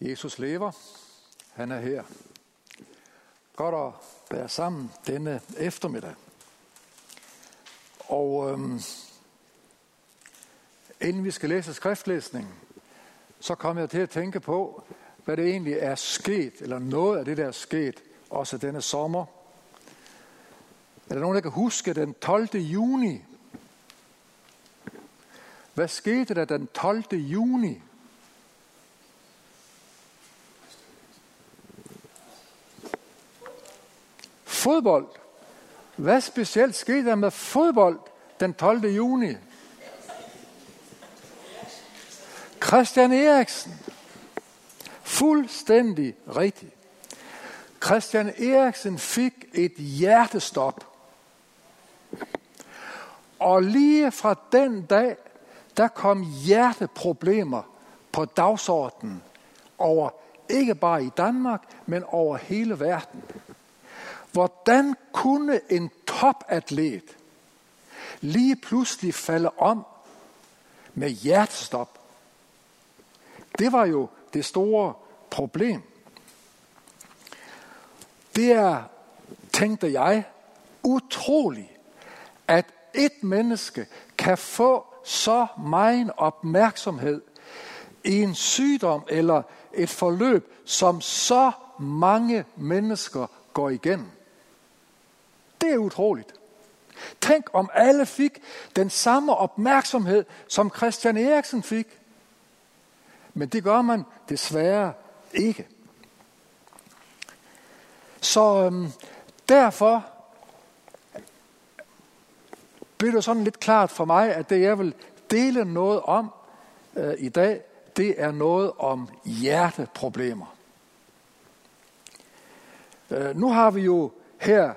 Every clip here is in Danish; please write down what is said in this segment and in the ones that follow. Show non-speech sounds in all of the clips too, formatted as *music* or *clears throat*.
Jesus lever. Han er her. Godt at være sammen denne eftermiddag. Og øhm, inden vi skal læse skriftlæsningen, så kommer jeg til at tænke på, hvad det egentlig er sket, eller noget af det, der er sket, også denne sommer. Er der nogen, der kan huske den 12. juni? Hvad skete der den 12. juni Fodbold. Hvad specielt skete der med fodbold den 12. juni? Christian Eriksen. Fuldstændig rigtigt. Christian Eriksen fik et hjertestop. Og lige fra den dag, der kom hjerteproblemer på dagsordenen over ikke bare i Danmark, men over hele verden. Hvordan kunne en topatlet lige pludselig falde om med hjertestop? Det var jo det store problem. Det er, tænkte jeg, utroligt, at et menneske kan få så meget opmærksomhed i en sygdom eller et forløb, som så mange mennesker går igennem. Det er utroligt. Tænk om alle fik den samme opmærksomhed, som Christian Eriksen fik. Men det gør man desværre ikke. Så øhm, derfor blev det sådan lidt klart for mig, at det jeg vil dele noget om øh, i dag, det er noget om hjerteproblemer. Øh, nu har vi jo her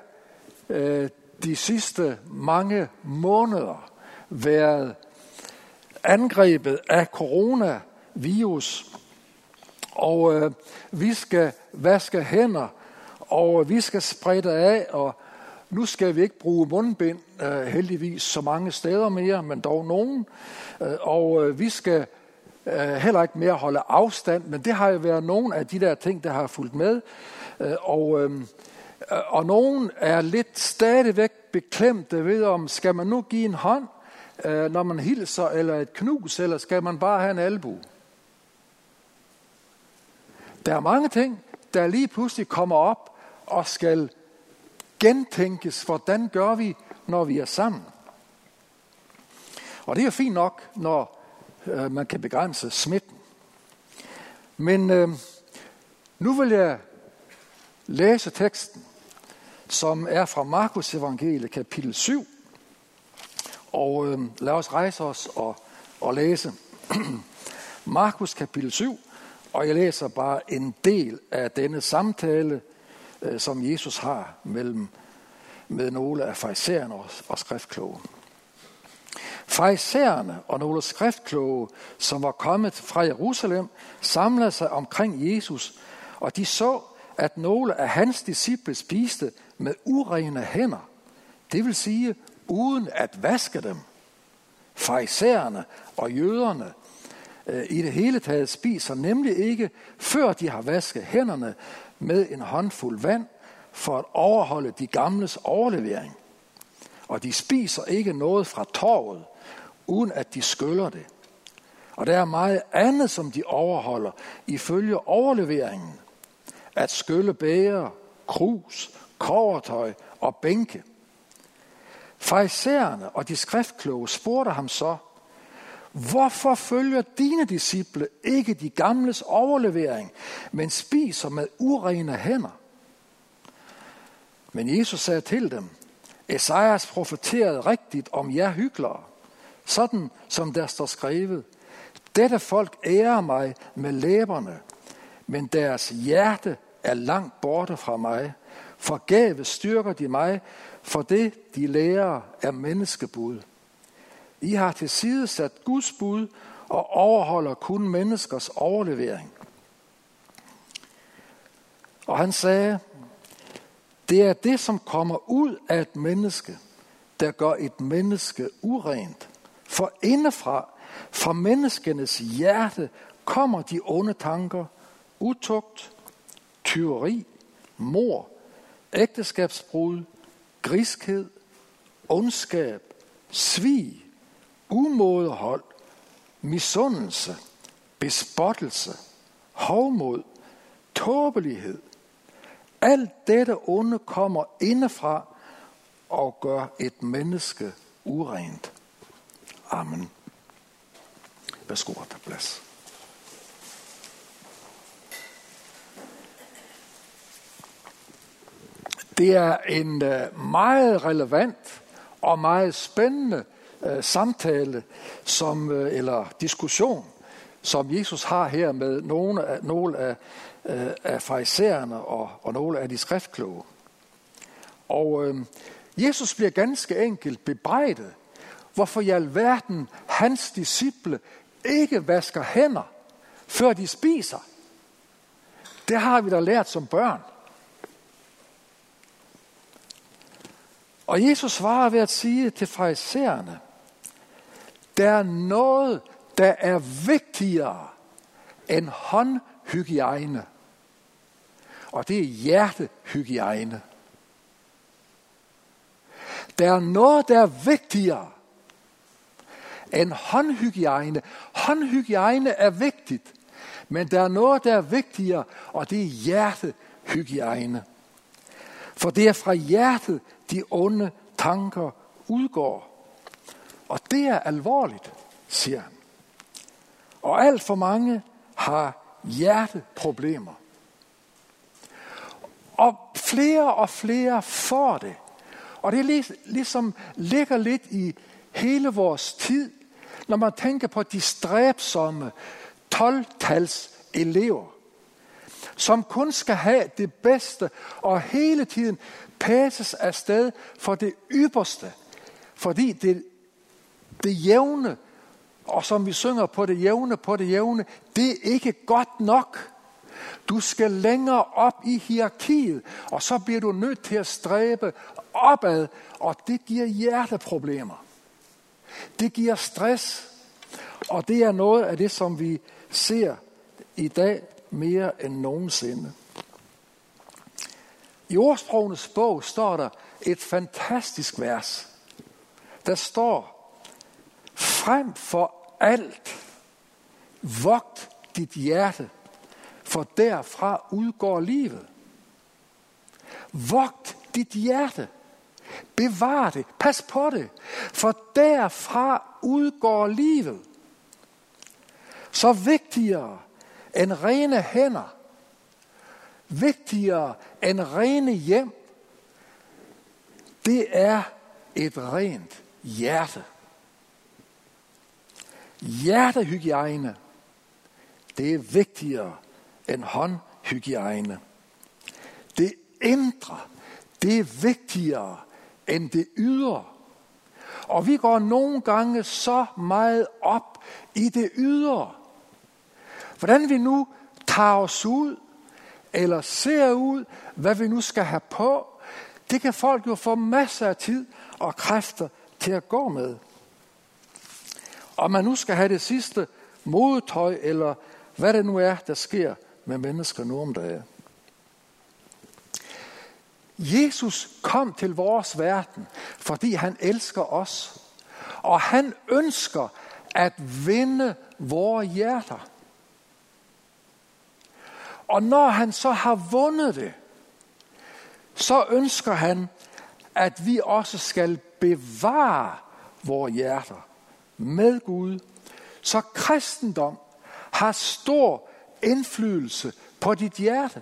øh, de sidste mange måneder været angrebet af coronavirus, og øh, vi skal vaske hænder, og vi skal sprede af, og nu skal vi ikke bruge mundbind, øh, heldigvis så mange steder mere, men dog nogen, øh, og øh, vi skal øh, heller ikke mere holde afstand, men det har jo været nogle af de der ting, der har fulgt med, øh, og øh, Øh, og nogen er lidt stadigvæk beklemte ved, om skal man nu give en hånd, øh, når man hilser, eller et knus, eller skal man bare have en albu? Der er mange ting, der lige pludselig kommer op og skal gentænkes, hvordan gør vi, når vi er sammen. Og det er fint nok, når øh, man kan begrænse smitten. Men øh, nu vil jeg læse teksten som er fra Markus evangeliet kapitel 7. Og øh, lad os rejse os og, og læse. *clears throat* Markus kapitel 7, og jeg læser bare en del af denne samtale, øh, som Jesus har mellem med nogle af farisæerne og, og skriftkloge. Farisæerne og nogle skriftkloge, som var kommet fra Jerusalem, samlede sig omkring Jesus, og de så, at nogle af hans disciple spiste med urene hænder. Det vil sige, uden at vaske dem. Farisæerne og jøderne øh, i det hele taget spiser nemlig ikke, før de har vasket hænderne med en håndfuld vand, for at overholde de gamles overlevering. Og de spiser ikke noget fra torvet, uden at de skyller det. Og der er meget andet, som de overholder ifølge overleveringen. At skylle bære, krus kovertøj og bænke. Farisæerne og de skriftkloge spurgte ham så, hvorfor følger dine disciple ikke de gamles overlevering, men spiser med urene hænder? Men Jesus sagde til dem, Esajas profeterede rigtigt om jer hyklere, sådan som der står skrevet. Dette folk ærer mig med læberne, men deres hjerte er langt borte fra mig. Forgave styrker de mig, for det, de lærer, er menneskebud. I har til side sat Guds bud og overholder kun menneskers overlevering. Og han sagde, det er det, som kommer ud af et menneske, der gør et menneske urent. For indefra, fra menneskenes hjerte, kommer de onde tanker, utugt, tyveri, mor, ægteskabsbrud, griskhed, ondskab, svig, umådehold, misundelse, bespottelse, hovmod, tåbelighed. Alt dette onde kommer indefra og gør et menneske urent. Amen. Værsgo at tage plads. Det er en øh, meget relevant og meget spændende øh, samtale som, øh, eller diskussion, som Jesus har her med nogle af, nogle af, af farisæerne og, og nogle af de skriftkloge. Og øh, Jesus bliver ganske enkelt bebrejdet, hvorfor i alverden hans disciple ikke vasker hænder, før de spiser. Det har vi da lært som børn. Og Jesus svarer ved at sige til farisæerne, der er noget, der er vigtigere end håndhygiejne. Og det er hjertehygiejne. Der er noget, der er vigtigere end håndhygiejne. Håndhygiejne er vigtigt, men der er noget, der er vigtigere, og det er hjertehygiejne. For det er fra hjertet, de onde tanker udgår. Og det er alvorligt, siger han. Og alt for mange har hjerteproblemer. Og flere og flere får det. Og det er ligesom ligger lidt i hele vores tid, når man tænker på de stræbsomme 12-tals elever, som kun skal have det bedste og hele tiden passes afsted for det ypperste. Fordi det, det jævne, og som vi synger på det jævne, på det jævne, det er ikke godt nok. Du skal længere op i hierarkiet, og så bliver du nødt til at stræbe opad, og det giver hjerteproblemer. Det giver stress, og det er noget af det, som vi ser i dag mere end nogensinde. I ordsprogenes bog står der et fantastisk vers. Der står, frem for alt, vogt dit hjerte, for derfra udgår livet. Vogt dit hjerte. Bevar det. Pas på det. For derfra udgår livet. Så vigtigere end rene hænder, vigtigere end rene hjem, det er et rent hjerte. Hjertehygiejne, det er vigtigere end håndhygiejne. Det indre, det er vigtigere end det ydre. Og vi går nogle gange så meget op i det ydre. Hvordan vi nu tager os ud, eller ser ud, hvad vi nu skal have på, det kan folk jo få masser af tid og kræfter til at gå med. Om man nu skal have det sidste modetøj, eller hvad det nu er, der sker med mennesker nu om dagen. Jesus kom til vores verden, fordi han elsker os. Og han ønsker at vinde vores hjerter. Og når han så har vundet det, så ønsker han, at vi også skal bevare vores hjerter med Gud. Så kristendom har stor indflydelse på dit hjerte.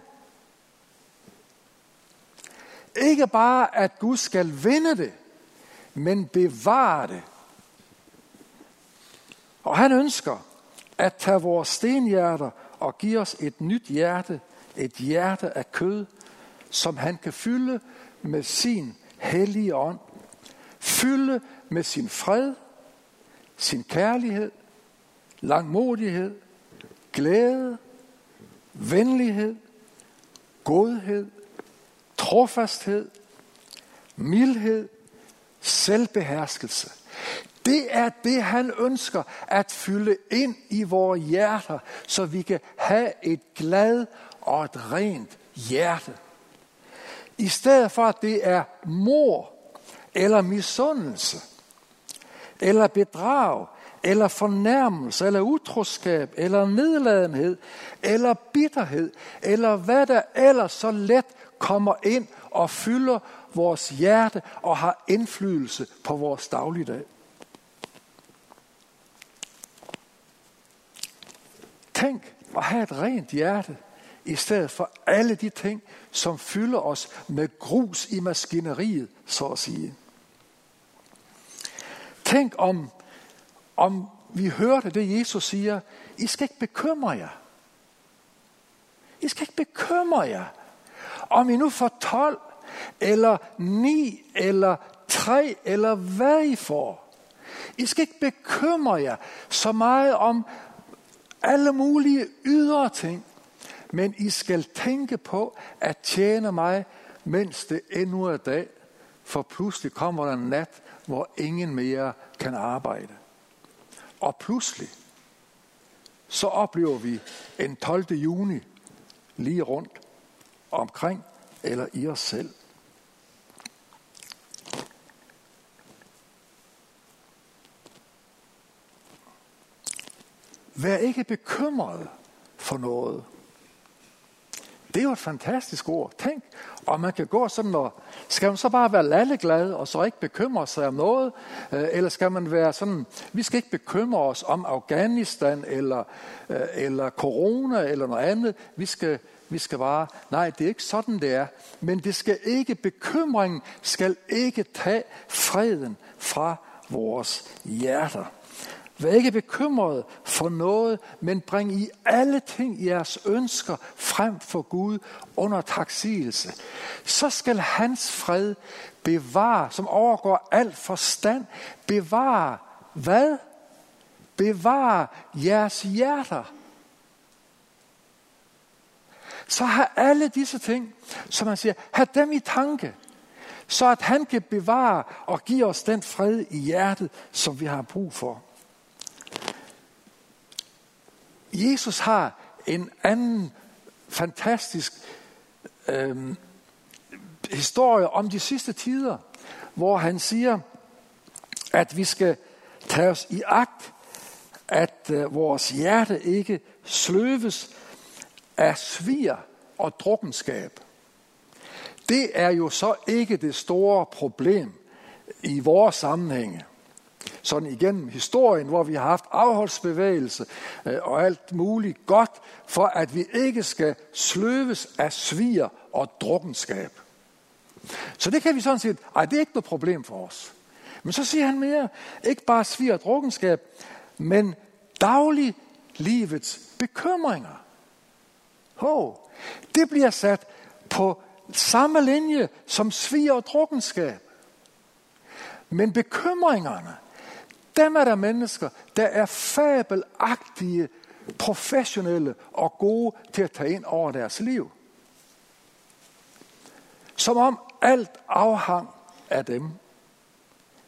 Ikke bare, at Gud skal vinde det, men bevare det. Og han ønsker at tage vores stenhjerter og give os et nyt hjerte, et hjerte af kød, som han kan fylde med sin hellige ånd. Fylde med sin fred, sin kærlighed, langmodighed, glæde, venlighed, godhed, trofasthed, mildhed, selvbeherskelse. Det er det, han ønsker at fylde ind i vores hjerter, så vi kan have et glad og et rent hjerte. I stedet for, at det er mor eller misundelse, eller bedrag, eller fornærmelse, eller utroskab, eller nedladenhed, eller bitterhed, eller hvad der ellers så let kommer ind og fylder vores hjerte og har indflydelse på vores dagligdag. Tænk at have et rent hjerte, i stedet for alle de ting, som fylder os med grus i maskineriet, så at sige. Tænk om, om vi hørte det, Jesus siger, I skal ikke bekymre jer. I skal ikke bekymre jer. Om I nu får 12, eller 9, eller 3, eller hvad I får. I skal ikke bekymre jer så meget om alle mulige ydre ting, men I skal tænke på at tjene mig, mens det endnu er dag, for pludselig kommer der en nat, hvor ingen mere kan arbejde. Og pludselig, så oplever vi en 12. juni lige rundt omkring eller i os selv. Vær ikke bekymret for noget. Det er jo et fantastisk ord. Tænk, og man kan gå sådan og, skal man så bare være lalleglad og så ikke bekymre sig om noget? Øh, eller skal man være sådan, vi skal ikke bekymre os om Afghanistan eller, øh, eller corona eller noget andet. Vi skal, vi skal bare, nej, det er ikke sådan, det er. Men det skal ikke, bekymringen skal ikke tage freden fra vores hjerter. Vær ikke bekymret for noget, men bring i alle ting jeres ønsker frem for Gud under taksigelse. Så skal hans fred bevare, som overgår alt forstand, bevare hvad? Bevare jeres hjerter. Så har alle disse ting, som man siger, have dem i tanke, så at han kan bevare og give os den fred i hjertet, som vi har brug for. Jesus har en anden fantastisk øh, historie om de sidste tider, hvor han siger, at vi skal tage os i agt, at øh, vores hjerte ikke sløves af svir og drukkenskab. Det er jo så ikke det store problem i vores sammenhænge sådan igennem historien, hvor vi har haft afholdsbevægelse øh, og alt muligt godt, for at vi ikke skal sløves af sviger og drukkenskab. Så det kan vi sådan set, ej, det er ikke noget problem for os. Men så siger han mere, ikke bare svir og drukkenskab, men daglig livets bekymringer. Ho, det bliver sat på samme linje som svir og drukkenskab. Men bekymringerne, dem er der mennesker, der er fabelagtige, professionelle og gode til at tage ind over deres liv. Som om alt afhang af dem.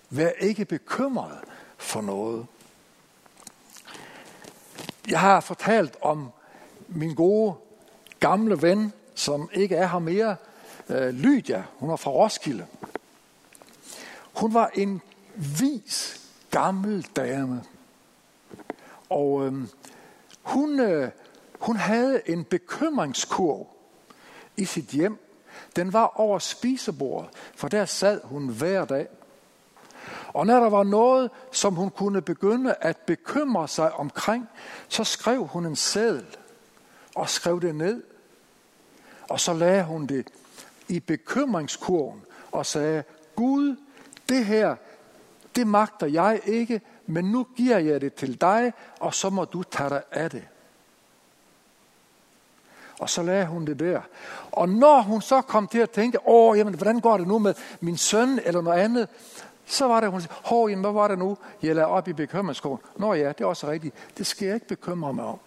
Vær ikke bekymret for noget. Jeg har fortalt om min gode gamle ven, som ikke er her mere, øh, Lydia. Hun er fra Roskilde. Hun var en vis gammel dame. Og øh, hun, øh, hun havde en bekymringskurv i sit hjem. Den var over spisebordet, for der sad hun hver dag. Og når der var noget, som hun kunne begynde at bekymre sig omkring, så skrev hun en seddel og skrev det ned. Og så lagde hun det i bekymringskurven og sagde, Gud, det her, det magter jeg ikke, men nu giver jeg det til dig, og så må du tage dig af det. Og så lagde hun det der. Og når hun så kom til at tænke, åh, jamen, hvordan går det nu med min søn eller noget andet, så var det, hun sagde, hår, jamen, hvad var det nu, jeg lagde op i bekymringsskolen? Nå ja, det er også rigtigt. Det skal jeg ikke bekymre mig om.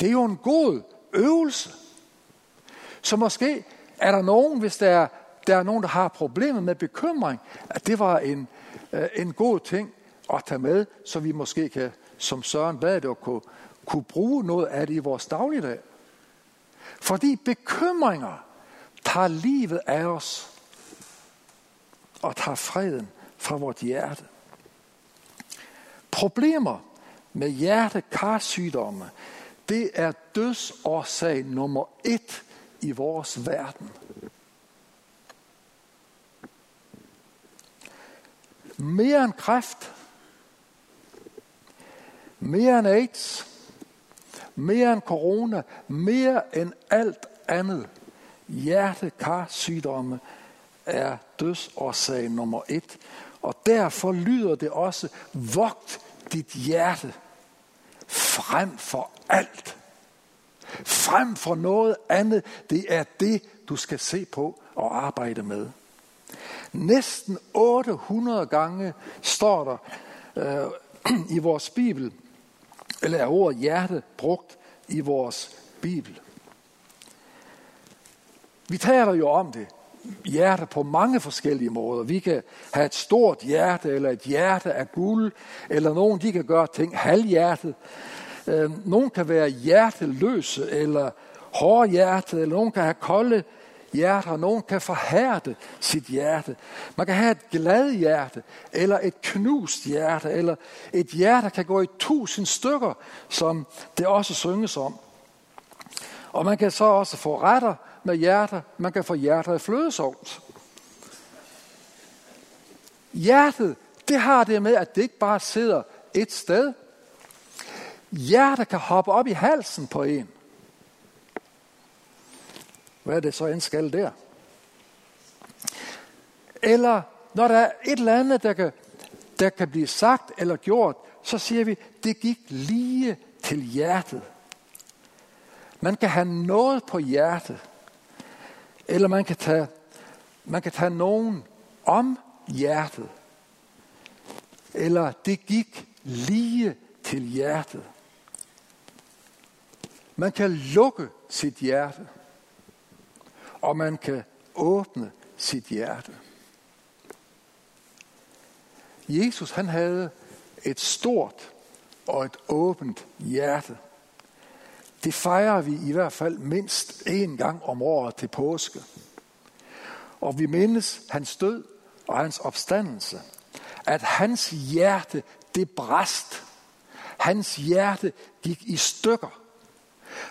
Det er jo en god øvelse. Så måske er der nogen, hvis der er der er nogen, der har problemer med bekymring, at det var en, øh, en god ting at tage med, så vi måske kan, som Søren bad det, kunne, kunne bruge noget af det i vores dagligdag. Fordi bekymringer tager livet af os og tager freden fra vort hjerte. Problemer med hjertekarsygdomme, det er dødsårsag nummer et i vores verden. Mere end kræft, mere end AIDS, mere end corona, mere end alt andet. Hjertekarsygdomme er dødsårsag nummer et. Og derfor lyder det også, vogt dit hjerte frem for alt. Frem for noget andet. Det er det, du skal se på og arbejde med. Næsten 800 gange står der øh, *clears throat* i vores Bibel, eller er ordet hjerte brugt i vores Bibel. Vi taler jo om det hjerte på mange forskellige måder. Vi kan have et stort hjerte, eller et hjerte af guld, eller nogen de kan gøre ting halvhjertet. Øh, nogen kan være hjerteløse, eller hårdhjertet, eller nogen kan have kolde hjerter, nogen kan forhærde sit hjerte. Man kan have et glad hjerte, eller et knust hjerte, eller et hjerte, der kan gå i tusind stykker, som det også synges om. Og man kan så også få retter med hjerter, man kan få hjerter i flødesovs. Hjertet, det har det med, at det ikke bare sidder et sted. Hjertet kan hoppe op i halsen på en. Hvad det så end skal der? Eller når der er et eller andet, der kan, der kan blive sagt eller gjort, så siger vi, det gik lige til hjertet. Man kan have noget på hjertet, eller man kan tage, man kan tage nogen om hjertet. Eller det gik lige til hjertet. Man kan lukke sit hjerte, og man kan åbne sit hjerte. Jesus han havde et stort og et åbent hjerte. Det fejrer vi i hvert fald mindst én gang om året til påske. Og vi mindes hans død og hans opstandelse. At hans hjerte, det brast. Hans hjerte gik i stykker.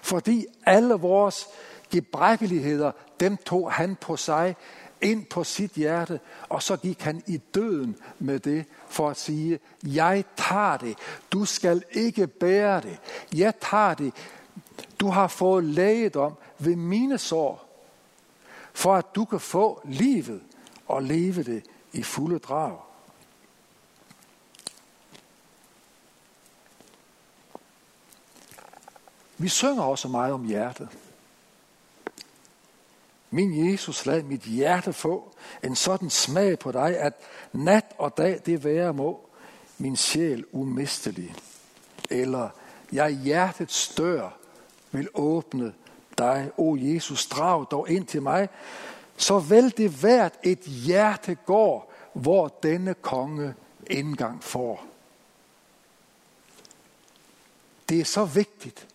Fordi alle vores gebrækkeligheder, dem tog han på sig ind på sit hjerte, og så gik han i døden med det for at sige, jeg tager det, du skal ikke bære det, jeg tager det, du har fået lægedom ved mine sår, for at du kan få livet og leve det i fulde drag. Vi synger også meget om hjertet. Min Jesus, lad mit hjerte få en sådan smag på dig, at nat og dag det være må, min sjæl umistelig. Eller jeg hjertets stør vil åbne dig, o Jesus, drag dog ind til mig, så vel det hvert et hjerte går, hvor denne konge indgang får. Det er så vigtigt,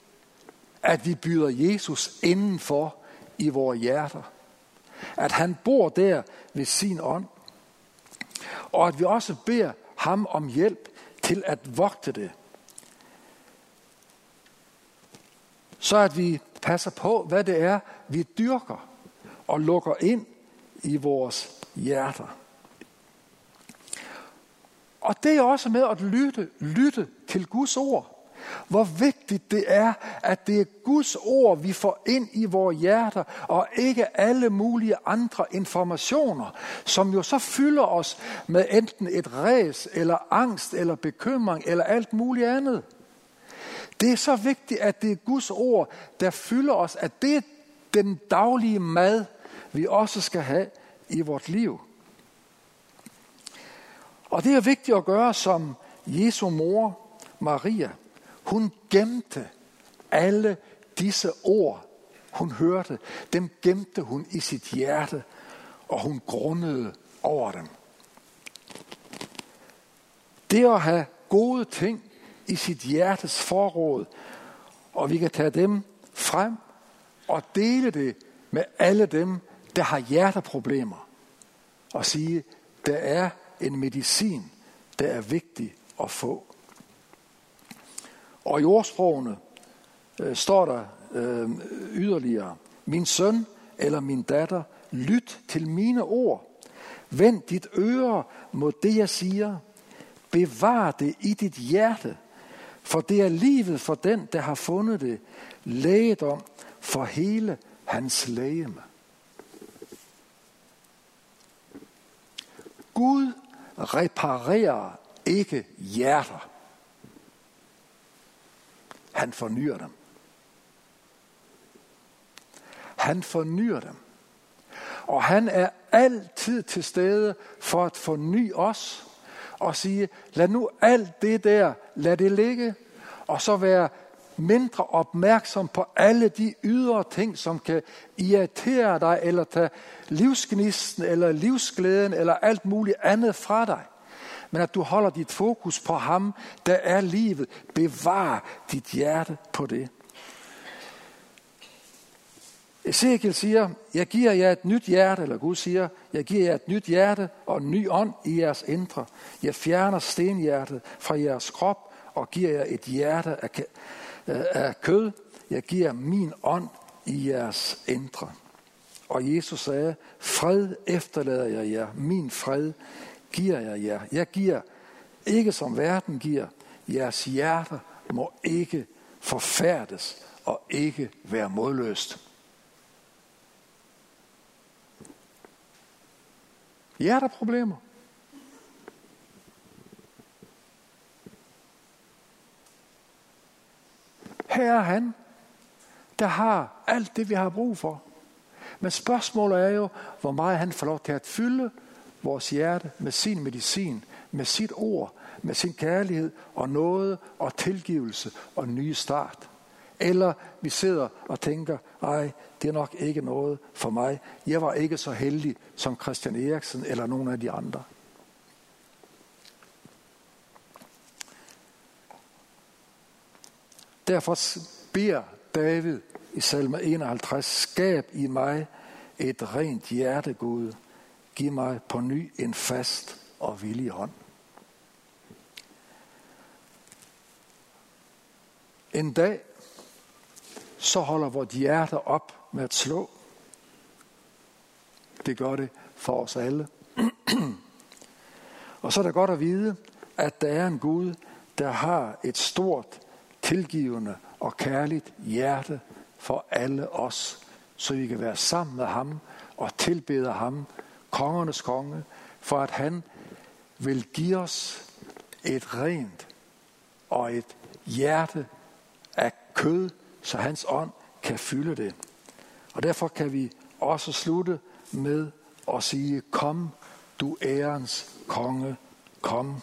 at vi byder Jesus indenfor i vores hjerter. At han bor der ved sin ånd. Og at vi også beder ham om hjælp til at vogte det. så at vi passer på, hvad det er, vi dyrker og lukker ind i vores hjerter. Og det er også med at lytte, lytte til Guds ord. Hvor vigtigt det er, at det er Guds ord, vi får ind i vores hjerter, og ikke alle mulige andre informationer, som jo så fylder os med enten et ræs, eller angst, eller bekymring, eller alt muligt andet. Det er så vigtigt, at det er Guds ord, der fylder os, at det er den daglige mad, vi også skal have i vort liv. Og det er vigtigt at gøre som Jesu mor, Maria. Hun gemte alle disse ord, hun hørte. Dem gemte hun i sit hjerte, og hun grundede over dem. Det at have gode ting i sit hjertes forråd, og vi kan tage dem frem og dele det med alle dem, der har hjerteproblemer. Og sige, der er en medicin, der er vigtig at få. Og i ordsprogene øh, står der øh, yderligere, min søn eller min datter, lyt til mine ord. Vend dit øre mod det, jeg siger. Bevar det i dit hjerte, for det er livet for den, der har fundet det, lægedom for hele hans lægeme. Gud reparerer ikke hjerter. Han fornyer dem. Han fornyer dem. Og han er altid til stede for at forny os og sige, lad nu alt det der, lad det ligge, og så være mindre opmærksom på alle de ydre ting, som kan irritere dig, eller tage livsgnisten, eller livsglæden, eller alt muligt andet fra dig. Men at du holder dit fokus på ham, der er livet. Bevar dit hjerte på det. Ezekiel siger, jeg giver jer et nyt hjerte, eller Gud siger, jeg giver jer et nyt hjerte og en ny ånd i jeres indre. Jeg fjerner stenhjertet fra jeres krop og giver jer et hjerte af, øh, af kød. Jeg giver min ånd i jeres indre. Og Jesus sagde, fred efterlader jeg jer, min fred giver jeg jer. Jeg giver ikke som verden giver, jeres hjerte må ikke forfærdes og ikke være modløst. Hjerteproblemer. Her er han, der har alt det, vi har brug for. Men spørgsmålet er jo, hvor meget han får lov til at fylde vores hjerte med sin medicin, med sit ord, med sin kærlighed og noget og tilgivelse og nye start. Eller vi sidder og tænker, ej, det er nok ikke noget for mig. Jeg var ikke så heldig som Christian Eriksen eller nogen af de andre. Derfor beder David i salme 51, skab i mig et rent hjerte, Gud. Giv mig på ny en fast og villig hånd. En dag, så holder vort hjerte op med at slå. Det gør det for os alle. *clears throat* og så er det godt at vide, at der er en Gud, der har et stort, tilgivende og kærligt hjerte for alle os, så vi kan være sammen med ham og tilbede ham, kongernes konge, for at han vil give os et rent og et hjerte af kød, så hans ånd kan fylde det. Og derfor kan vi også slutte med at sige, kom du ærens konge, kom.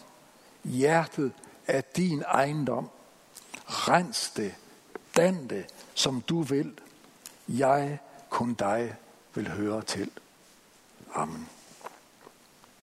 Hjertet er din ejendom. Rens det, dan det, som du vil. Jeg kun dig vil høre til. Amen.